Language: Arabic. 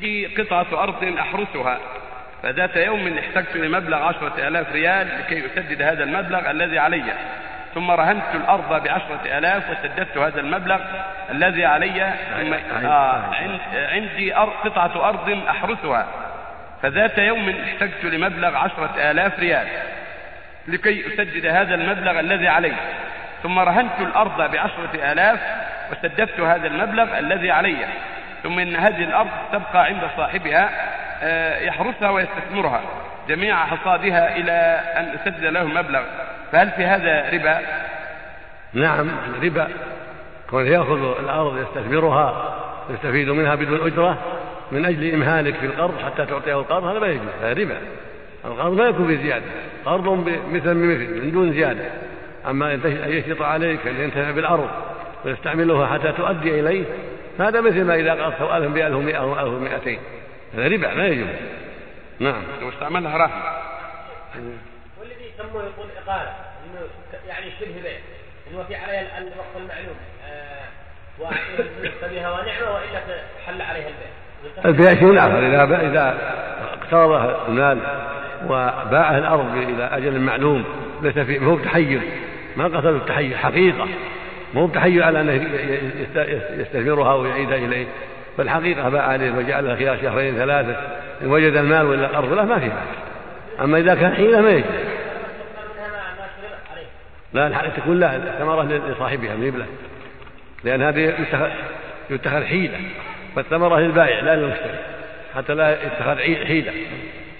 لي قطعة أرض أحرسها. فذات يوم احتجت لمبلغ عشرة آلاف ريال لكي أسدد هذا المبلغ الذي علي. ثم رهنت الأرض بعشرة آلاف وسددت هذا المبلغ الذي علي. ثم آه عندي قطعة أرض أحرسها. فذات يوم احتجت لمبلغ عشرة آلاف ريال لكي أسدد هذا المبلغ الذي علي. ثم رهنت الأرض بعشرة آلاف وسددت هذا المبلغ الذي علي. ثم إن هذه الأرض تبقى عند صاحبها يحرسها ويستثمرها جميع حصادها إلى أن أسدد له مبلغ. فهل في هذا ربا؟ نعم ربا. كون يأخذ الأرض يستثمرها يستفيد منها بدون أجرة من أجل إمهالك في القرض حتى تعطيه القرض هذا ما يجوز هذا ربا. القرض ما يكون بزيادة قرض مثل بمثل من دون زيادة. أما أن يشرط عليك أن ينتفع بالأرض ويستعملها حتى تؤدي إليه هذا مثل ما إذا قرضته ألف بألف ومئة أو ألف ومئتين هذا ربا ما يجوز. نعم. واستعملها رهن والذي يسموه يقول إقالة إنه يعني شبه بيع إنه في عليها الوقت المعلوم. آه فبها ونعمة وإلا حل عليها البيع البيع شيء آخر. إذا إذا اقترض المال وباعه الأرض إلى أجل معلوم ليس فيه هو بتحيز ما قتل التحيز حقيقة. مو بتحيز على أنه يستثمرها ويعيدها إليه. بل حقيقة باع عليه وجعلها خلال شهرين ثلاثة. إن وجد المال ولا قرض له ما في بأس أما إذا كان حيلة ما يجوز. لا تكون لا الثمرة لصاحبها من له لأن هذه يتخذ حيلة. فالثمرة للبائع لا للمشتري. حتى لا يتخذ حيلة.